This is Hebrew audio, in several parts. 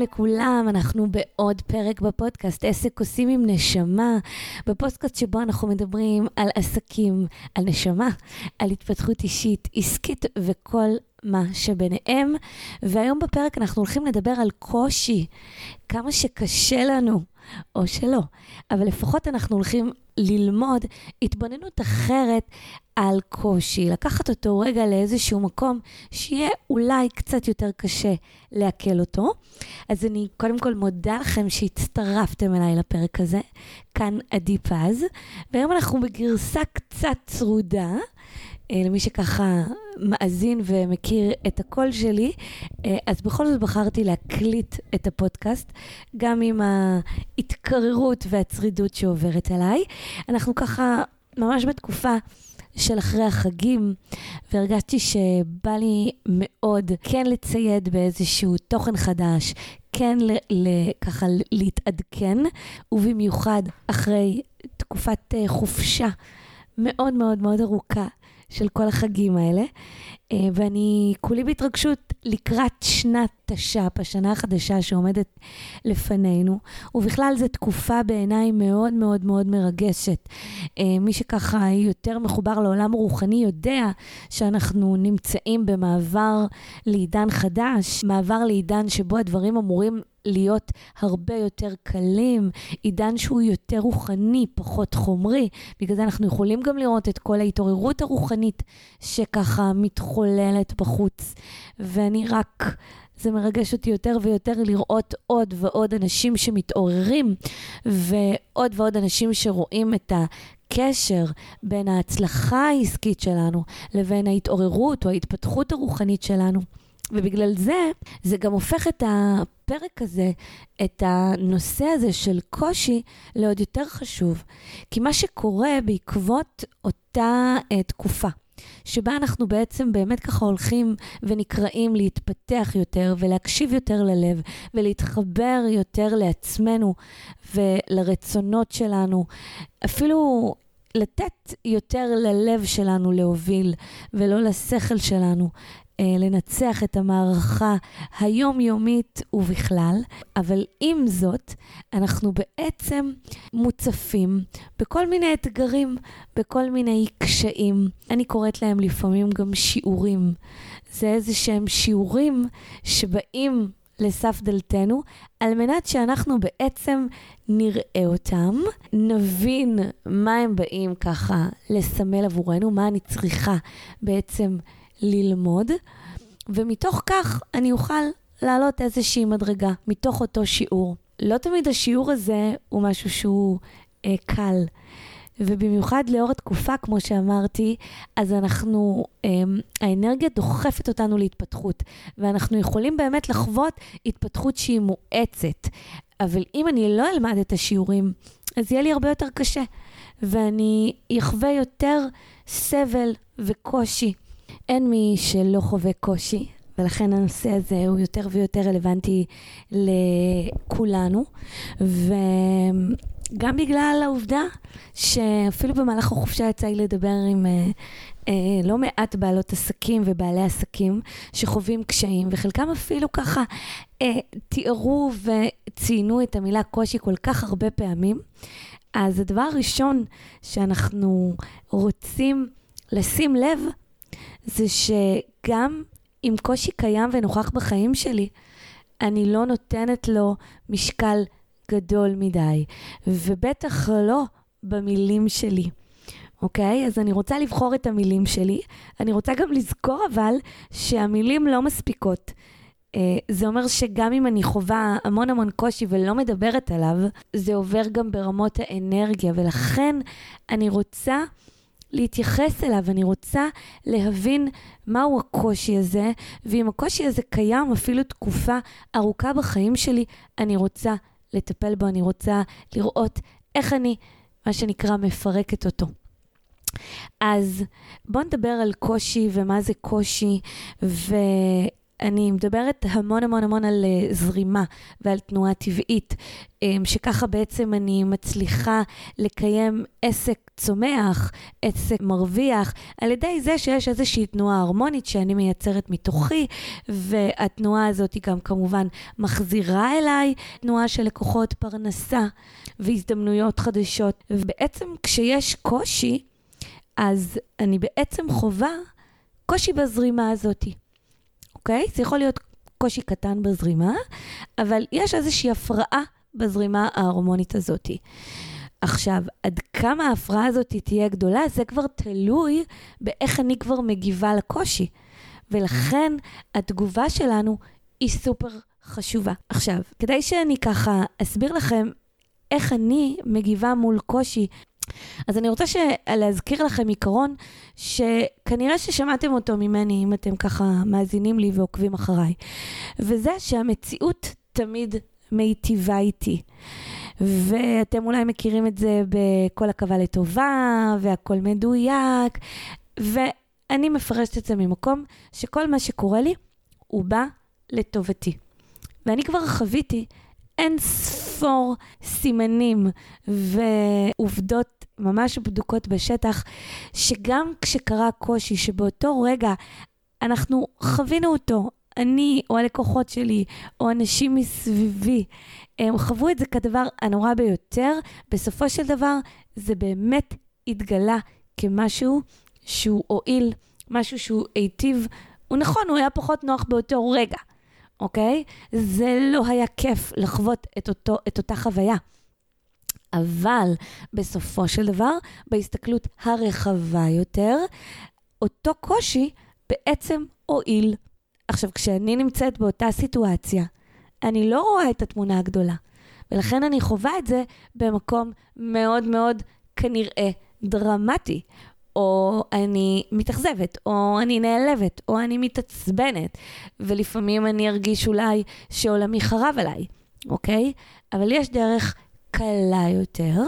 לכולם, אנחנו בעוד פרק בפודקאסט עסק עושים עם נשמה, בפודקאסט שבו אנחנו מדברים על עסקים, על נשמה, על התפתחות אישית, עסקית וכל מה שביניהם. והיום בפרק אנחנו הולכים לדבר על קושי, כמה שקשה לנו, או שלא, אבל לפחות אנחנו הולכים ללמוד התבוננות אחרת על קושי, לקחת אותו רגע לאיזשהו מקום שיהיה אולי קצת יותר קשה לעכל אותו. אז אני קודם כל מודה לכם שהצטרפתם אליי לפרק הזה. כאן עדי פז, והיום אנחנו בגרסה קצת צרודה. אה, למי שככה מאזין ומכיר את הקול שלי, אה, אז בכל זאת בחרתי להקליט את הפודקאסט, גם עם ההתקררות והצרידות שעוברת עליי. אנחנו ככה ממש בתקופה של אחרי החגים, והרגשתי שבא לי מאוד כן לצייד באיזשהו תוכן חדש, כן ל- ל- ככה להתעדכן, ובמיוחד אחרי תקופת uh, חופשה מאוד מאוד מאוד ארוכה של כל החגים האלה. אה, ואני כולי בהתרגשות לקראת שנת תש"פ, השנה החדשה שעומדת לפנינו, ובכלל זו תקופה בעיניי מאוד מאוד מאוד מרגשת. אה, מי שככה יותר מחובר לעולם רוחני יודע שאנחנו נמצאים במעבר לעידן חדש, מעבר לעידן שבו הדברים אמורים להיות הרבה יותר קלים, עידן שהוא יותר רוחני, פחות חומרי. בגלל זה אנחנו יכולים גם לראות את כל ההתעוררות הרוחנית שככה מתחוללת בחוץ. ואני רק... זה מרגש אותי יותר ויותר לראות עוד ועוד אנשים שמתעוררים, ועוד ועוד אנשים שרואים את הקשר בין ההצלחה העסקית שלנו לבין ההתעוררות או ההתפתחות הרוחנית שלנו. ובגלל זה, זה גם הופך את הפרק הזה, את הנושא הזה של קושי, לעוד יותר חשוב. כי מה שקורה בעקבות אותה uh, תקופה, שבה אנחנו בעצם באמת ככה הולכים ונקראים להתפתח יותר ולהקשיב יותר ללב ולהתחבר יותר לעצמנו ולרצונות שלנו. אפילו לתת יותר ללב שלנו להוביל ולא לשכל שלנו. אה, לנצח את המערכה היומיומית ובכלל, אבל עם זאת, אנחנו בעצם מוצפים בכל מיני אתגרים, בכל מיני קשיים. אני קוראת להם לפעמים גם שיעורים. זה איזה שהם שיעורים שבאים לסף דלתנו, על מנת שאנחנו בעצם נראה אותם, נבין מה הם באים ככה לסמל עבורנו, מה אני צריכה בעצם ללמוד, ומתוך כך אני אוכל לעלות איזושהי מדרגה, מתוך אותו שיעור. לא תמיד השיעור הזה הוא משהו שהוא אה, קל. ובמיוחד לאור התקופה, כמו שאמרתי, אז אנחנו, אה, האנרגיה דוחפת אותנו להתפתחות, ואנחנו יכולים באמת לחוות התפתחות שהיא מואצת. אבל אם אני לא אלמד את השיעורים, אז יהיה לי הרבה יותר קשה, ואני אחווה יותר סבל וקושי. אין מי שלא חווה קושי, ולכן הנושא הזה הוא יותר ויותר רלוונטי לכולנו. וגם בגלל העובדה שאפילו במהלך החופשה יצא לי לדבר עם אה, אה, לא מעט בעלות עסקים ובעלי עסקים שחווים קשיים, וחלקם אפילו ככה אה, תיארו וציינו את המילה קושי כל כך הרבה פעמים. אז הדבר הראשון שאנחנו רוצים לשים לב זה שגם אם קושי קיים ונוכח בחיים שלי, אני לא נותנת לו משקל גדול מדי, ובטח לא במילים שלי. אוקיי? אז אני רוצה לבחור את המילים שלי. אני רוצה גם לזכור אבל שהמילים לא מספיקות. Uh, זה אומר שגם אם אני חווה המון המון קושי ולא מדברת עליו, זה עובר גם ברמות האנרגיה, ולכן אני רוצה להתייחס אליו, אני רוצה להבין מהו הקושי הזה, ואם הקושי הזה קיים אפילו תקופה ארוכה בחיים שלי, אני רוצה לטפל בו, אני רוצה לראות איך אני, מה שנקרא, מפרקת אותו. אז בואו נדבר על קושי ומה זה קושי, ו... אני מדברת המון המון המון על uh, זרימה ועל תנועה טבעית, um, שככה בעצם אני מצליחה לקיים עסק צומח, עסק מרוויח, על ידי זה שיש איזושהי תנועה הרמונית שאני מייצרת מתוכי, והתנועה הזאת היא גם כמובן מחזירה אליי תנועה של לקוחות פרנסה והזדמנויות חדשות. ובעצם כשיש קושי, אז אני בעצם חווה קושי בזרימה הזאת, אוקיי? זה יכול להיות קושי קטן בזרימה, אבל יש איזושהי הפרעה בזרימה ההרמונית הזאת. עכשיו, עד כמה ההפרעה הזאת תהיה גדולה, זה כבר תלוי באיך אני כבר מגיבה לקושי. ולכן התגובה שלנו היא סופר חשובה. עכשיו, כדי שאני ככה אסביר לכם איך אני מגיבה מול קושי אז אני רוצה ש... להזכיר לכם עיקרון שכנראה ששמעתם אותו ממני, אם אתם ככה מאזינים לי ועוקבים אחריי, וזה שהמציאות תמיד מיטיבה איתי. ואתם אולי מכירים את זה בכל עכבה לטובה, והכל מדויק, ואני מפרשת את זה ממקום שכל מה שקורה לי, הוא בא לטובתי. ואני כבר חוויתי אין ספור סימנים ועובדות ממש בדוקות בשטח, שגם כשקרה קושי, שבאותו רגע אנחנו חווינו אותו, אני או הלקוחות שלי או אנשים מסביבי, הם חוו את זה כדבר הנורא ביותר, בסופו של דבר זה באמת התגלה כמשהו שהוא הועיל, משהו שהוא היטיב. הוא נכון, הוא היה פחות נוח באותו רגע, אוקיי? זה לא היה כיף לחוות את, אותו, את אותה חוויה. אבל בסופו של דבר, בהסתכלות הרחבה יותר, אותו קושי בעצם הועיל. עכשיו, כשאני נמצאת באותה סיטואציה, אני לא רואה את התמונה הגדולה, ולכן אני חווה את זה במקום מאוד מאוד כנראה דרמטי. או אני מתאכזבת, או אני נעלבת, או אני מתעצבנת, ולפעמים אני ארגיש אולי שעולמי חרב עליי, אוקיי? אבל יש דרך קלה יותר,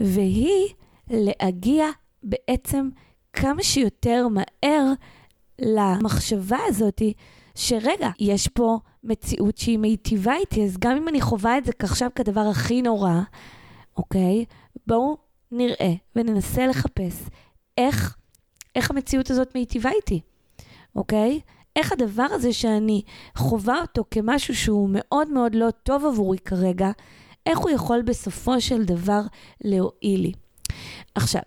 והיא להגיע בעצם כמה שיותר מהר למחשבה הזאתי, שרגע, יש פה מציאות שהיא מיטיבה איתי, אז גם אם אני חווה את זה עכשיו כדבר הכי נורא, אוקיי? בואו נראה וננסה לחפש איך, איך המציאות הזאת מיטיבה איתי, אוקיי? איך הדבר הזה שאני חווה אותו כמשהו שהוא מאוד מאוד לא טוב עבורי כרגע, איך הוא יכול בסופו של דבר להועיל לי. עכשיו,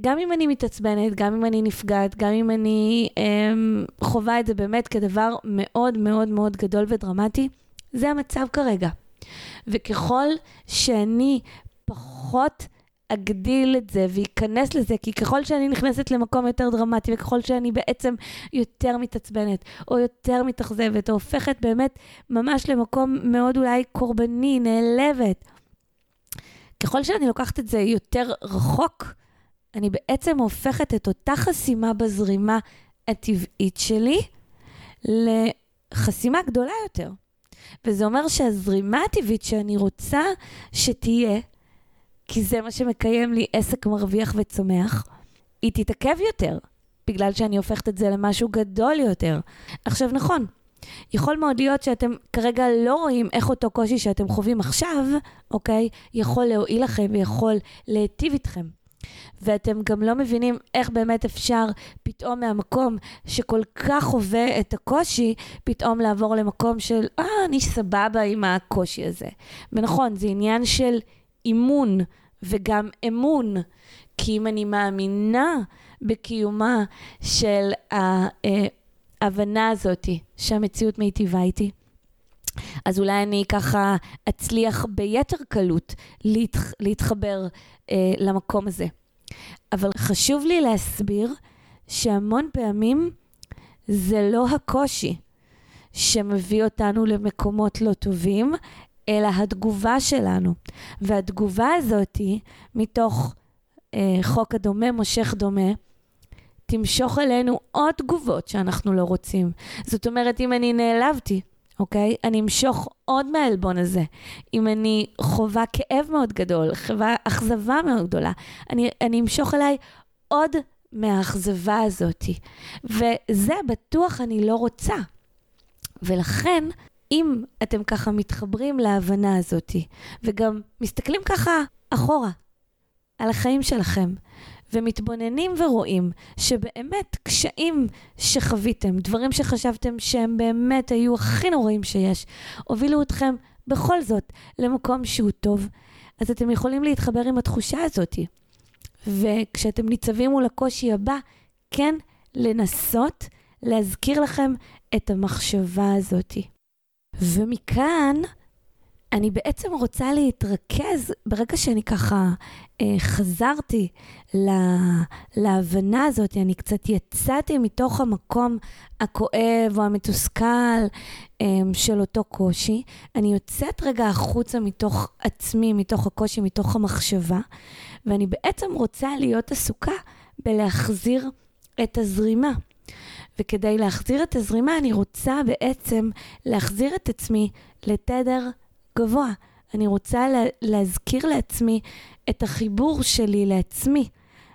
גם אם אני מתעצבנת, גם אם אני נפגעת, גם אם אני אמ, חווה את זה באמת כדבר מאוד מאוד מאוד גדול ודרמטי, זה המצב כרגע. וככל שאני פחות אגדיל את זה ואכנס לזה, כי ככל שאני נכנסת למקום יותר דרמטי, וככל שאני בעצם יותר מתעצבנת, או יותר מתאכזבת, או הופכת באמת ממש למקום מאוד אולי קורבני, נעלבת, ככל שאני לוקחת את זה יותר רחוק, אני בעצם הופכת את אותה חסימה בזרימה הטבעית שלי לחסימה גדולה יותר. וזה אומר שהזרימה הטבעית שאני רוצה שתהיה, כי זה מה שמקיים לי עסק מרוויח וצומח, היא תתעכב יותר, בגלל שאני הופכת את זה למשהו גדול יותר. עכשיו, נכון, יכול מאוד להיות שאתם כרגע לא רואים איך אותו קושי שאתם חווים עכשיו, אוקיי, יכול להועיל לכם ויכול להיטיב איתכם. ואתם גם לא מבינים איך באמת אפשר פתאום מהמקום שכל כך חווה את הקושי, פתאום לעבור למקום של, אה, אני סבבה עם הקושי הזה. ונכון, זה עניין של אימון וגם אמון. כי אם אני מאמינה בקיומה של ההבנה הזאת שהמציאות מיטיבה איתי, אז אולי אני ככה אצליח ביתר קלות להתח... להתחבר אה, למקום הזה. אבל חשוב לי להסביר שהמון פעמים זה לא הקושי שמביא אותנו למקומות לא טובים, אלא התגובה שלנו. והתגובה הזאת, מתוך אה, חוק הדומה מושך דומה, תמשוך אלינו עוד תגובות שאנחנו לא רוצים. זאת אומרת, אם אני נעלבתי, אוקיי? אני אמשוך עוד מהעלבון הזה. אם אני חווה כאב מאוד גדול, חווה אכזבה מאוד גדולה, אני, אני אמשוך אליי עוד מהאכזבה הזאת. וזה בטוח אני לא רוצה. ולכן, אם אתם ככה מתחברים להבנה הזאת, וגם מסתכלים ככה אחורה על החיים שלכם, ומתבוננים ורואים שבאמת קשיים שחוויתם, דברים שחשבתם שהם באמת היו הכי נוראים שיש, הובילו אתכם בכל זאת למקום שהוא טוב, אז אתם יכולים להתחבר עם התחושה הזאת. וכשאתם ניצבים מול הקושי הבא, כן לנסות להזכיר לכם את המחשבה הזאת. ומכאן אני בעצם רוצה להתרכז, ברגע שאני ככה אה, חזרתי לה, להבנה הזאת, אני קצת יצאתי מתוך המקום הכואב או המתוסכל אה, של אותו קושי, אני יוצאת רגע החוצה מתוך עצמי, מתוך הקושי, מתוך המחשבה, ואני בעצם רוצה להיות עסוקה בלהחזיר את הזרימה. וכדי להחזיר את הזרימה, אני רוצה בעצם להחזיר את עצמי לתדר גבוה. אני רוצה לה, להזכיר לעצמי את החיבור שלי לעצמי.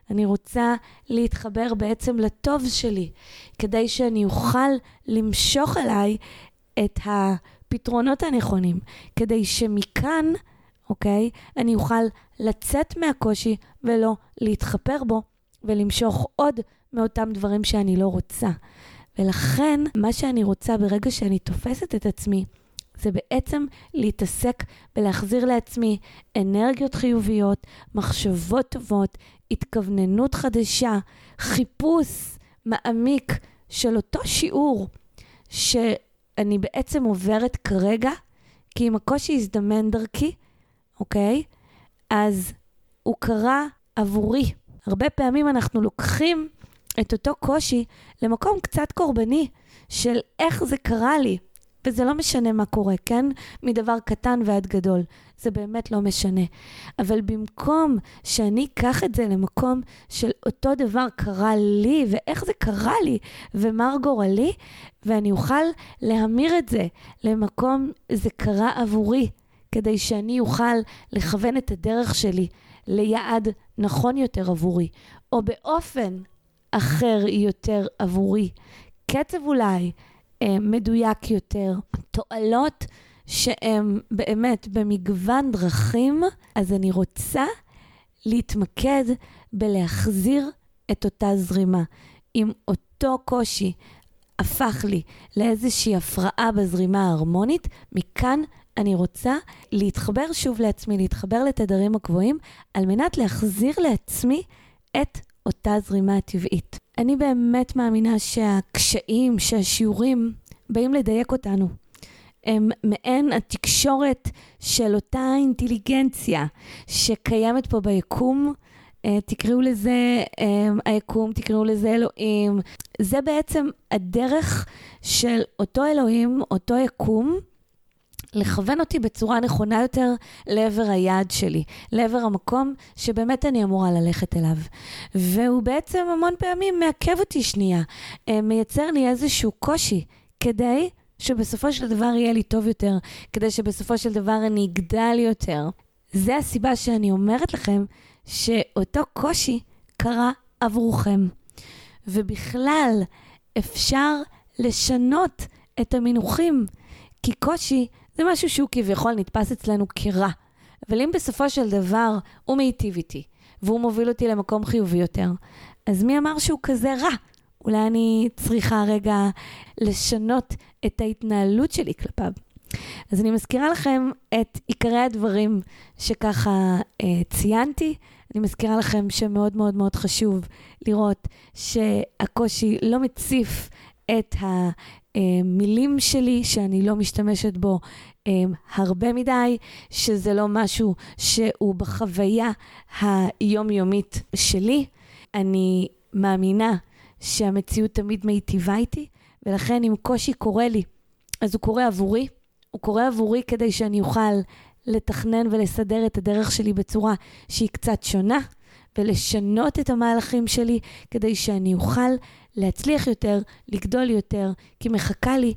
אני רוצה להתחבר בעצם לטוב שלי, כדי שאני אוכל למשוך אליי את הפתרונות הנכונים, כדי שמכאן, אוקיי, אני אוכל לצאת מהקושי ולא להתחפר בו ולמשוך עוד מאותם דברים שאני לא רוצה. ולכן, מה שאני רוצה ברגע שאני תופסת את עצמי, זה בעצם להתעסק ולהחזיר לעצמי אנרגיות חיוביות, מחשבות טובות, התכווננות חדשה, חיפוש מעמיק של אותו שיעור שאני בעצם עוברת כרגע, כי אם הקושי הזדמן דרכי, אוקיי? אז הוא קרה עבורי. הרבה פעמים אנחנו לוקחים את אותו קושי למקום קצת קורבני של איך זה קרה לי. וזה לא משנה מה קורה, כן? מדבר קטן ועד גדול. זה באמת לא משנה. אבל במקום שאני אקח את זה למקום של אותו דבר קרה לי, ואיך זה קרה לי, ומר גורלי, ואני אוכל להמיר את זה למקום זה קרה עבורי, כדי שאני אוכל לכוון את הדרך שלי ליעד נכון יותר עבורי, או באופן אחר יותר עבורי. קצב אולי אה, מדויק יותר, תועלות שהן באמת במגוון דרכים, אז אני רוצה להתמקד בלהחזיר את אותה זרימה. אם אותו קושי הפך לי לאיזושהי הפרעה בזרימה ההרמונית, מכאן אני רוצה להתחבר שוב לעצמי, להתחבר לתדרים הגבוהים, על מנת להחזיר לעצמי את אותה זרימה הטבעית. אני באמת מאמינה שהקשיים, שהשיעורים, באים לדייק אותנו. הם מעין התקשורת של אותה אינטליגנציה שקיימת פה ביקום. אה, תקראו לזה אה, היקום, תקראו לזה אלוהים. זה בעצם הדרך של אותו אלוהים, אותו יקום, לכוון אותי בצורה נכונה יותר לעבר היעד שלי, לעבר המקום שבאמת אני אמורה ללכת אליו. והוא בעצם המון פעמים מעכב אותי שנייה, אה, מייצר לי איזשהו קושי, כדי שבסופו של דבר יהיה לי טוב יותר, כדי שבסופו של דבר אני אגדל יותר. זה הסיבה שאני אומרת לכם שאותו קושי קרה עבורכם. ובכלל, אפשר לשנות את המינוחים, כי קושי זה משהו שהוא כביכול נתפס אצלנו כרע. אבל אם בסופו של דבר הוא מיטיב איתי, והוא מוביל אותי למקום חיובי יותר, אז מי אמר שהוא כזה רע? אולי אני צריכה רגע לשנות את ההתנהלות שלי כלפיו. אז אני מזכירה לכם את עיקרי הדברים שככה אה, ציינתי. אני מזכירה לכם שמאוד מאוד מאוד חשוב לראות שהקושי לא מציף את המילים שלי, שאני לא משתמשת בו אה, הרבה מדי, שזה לא משהו שהוא בחוויה היומיומית שלי. אני מאמינה שהמציאות תמיד מיטיבה איתי, ולכן אם קושי קורה לי, אז הוא קורה עבורי. הוא קורה עבורי כדי שאני אוכל לתכנן ולסדר את הדרך שלי בצורה שהיא קצת שונה, ולשנות את המהלכים שלי כדי שאני אוכל להצליח יותר, לגדול יותר, כי מחכה לי,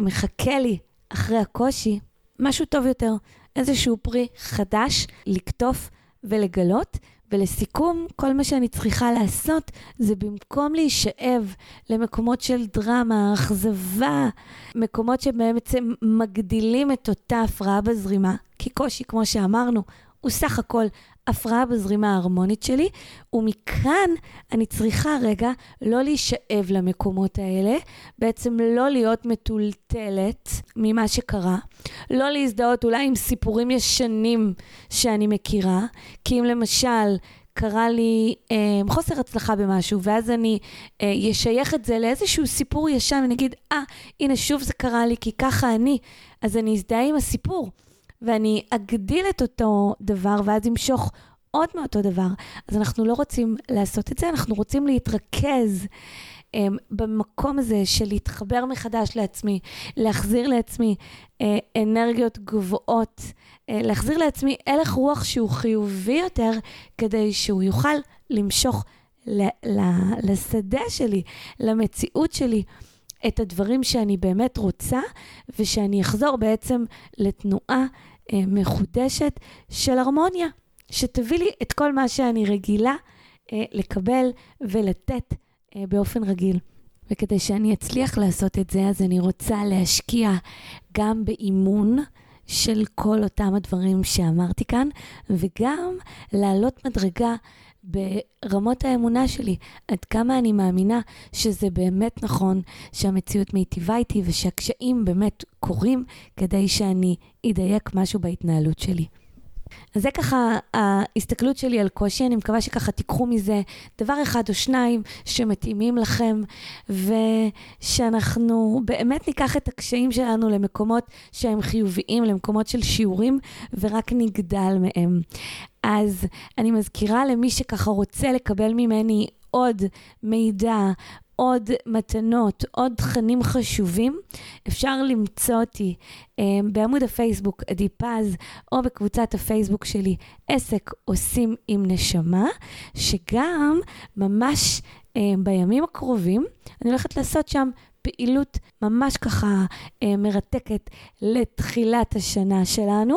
מחכה לי אחרי הקושי משהו טוב יותר, איזשהו פרי חדש לקטוף ולגלות. ולסיכום, כל מה שאני צריכה לעשות זה במקום להישאב למקומות של דרמה, אכזבה, מקומות שבעצם מגדילים את אותה הפרעה בזרימה, כי קושי, כמו שאמרנו, הוא סך הכל הפרעה בזרימה ההרמונית שלי, ומכאן אני צריכה רגע לא להישאב למקומות האלה, בעצם לא להיות מטולטלת ממה שקרה, לא להזדהות אולי עם סיפורים ישנים שאני מכירה, כי אם למשל קרה לי אה, חוסר הצלחה במשהו, ואז אני אה, אשייך את זה לאיזשהו סיפור ישן, ואני אגיד, אה, ah, הנה שוב זה קרה לי, כי ככה אני, אז אני אזדהה עם הסיפור. ואני אגדיל את אותו דבר, ואז אמשוך עוד מאותו דבר. אז אנחנו לא רוצים לעשות את זה, אנחנו רוצים להתרכז um, במקום הזה של להתחבר מחדש לעצמי, להחזיר לעצמי uh, אנרגיות גבוהות, uh, להחזיר לעצמי הלך רוח שהוא חיובי יותר, כדי שהוא יוכל למשוך לשדה שלי, למציאות שלי. את הדברים שאני באמת רוצה, ושאני אחזור בעצם לתנועה אה, מחודשת של הרמוניה, שתביא לי את כל מה שאני רגילה אה, לקבל ולתת אה, באופן רגיל. וכדי שאני אצליח לעשות את זה, אז אני רוצה להשקיע גם באימון של כל אותם הדברים שאמרתי כאן, וגם לעלות מדרגה ברמות האמונה שלי, עד כמה אני מאמינה שזה באמת נכון, שהמציאות מיטיבה איתי ושהקשיים באמת קורים כדי שאני אדייק משהו בהתנהלות שלי. אז זה ככה ההסתכלות שלי על קושי, אני מקווה שככה תיקחו מזה דבר אחד או שניים שמתאימים לכם, ושאנחנו באמת ניקח את הקשיים שלנו למקומות שהם חיוביים, למקומות של שיעורים, ורק נגדל מהם. אז אני מזכירה למי שככה רוצה לקבל ממני עוד מידע, עוד מתנות, עוד תכנים חשובים, אפשר למצוא אותי אה, בעמוד הפייסבוק עדי פז, או בקבוצת הפייסבוק שלי עסק עושים עם נשמה, שגם ממש אה, בימים הקרובים אני הולכת לעשות שם פעילות ממש ככה אה, מרתקת לתחילת השנה שלנו,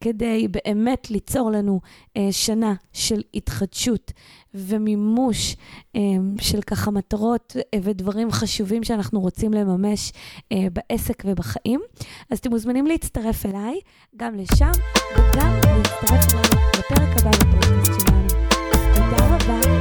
כדי באמת ליצור לנו אה, שנה של התחדשות ומימוש אה, של ככה מטרות ודברים חשובים שאנחנו רוצים לממש בעסק ובחיים. אז אתם מוזמנים להצטרף אליי גם לשם וגם להצטרף אליי לפרק הבא בפודקאסט שלי.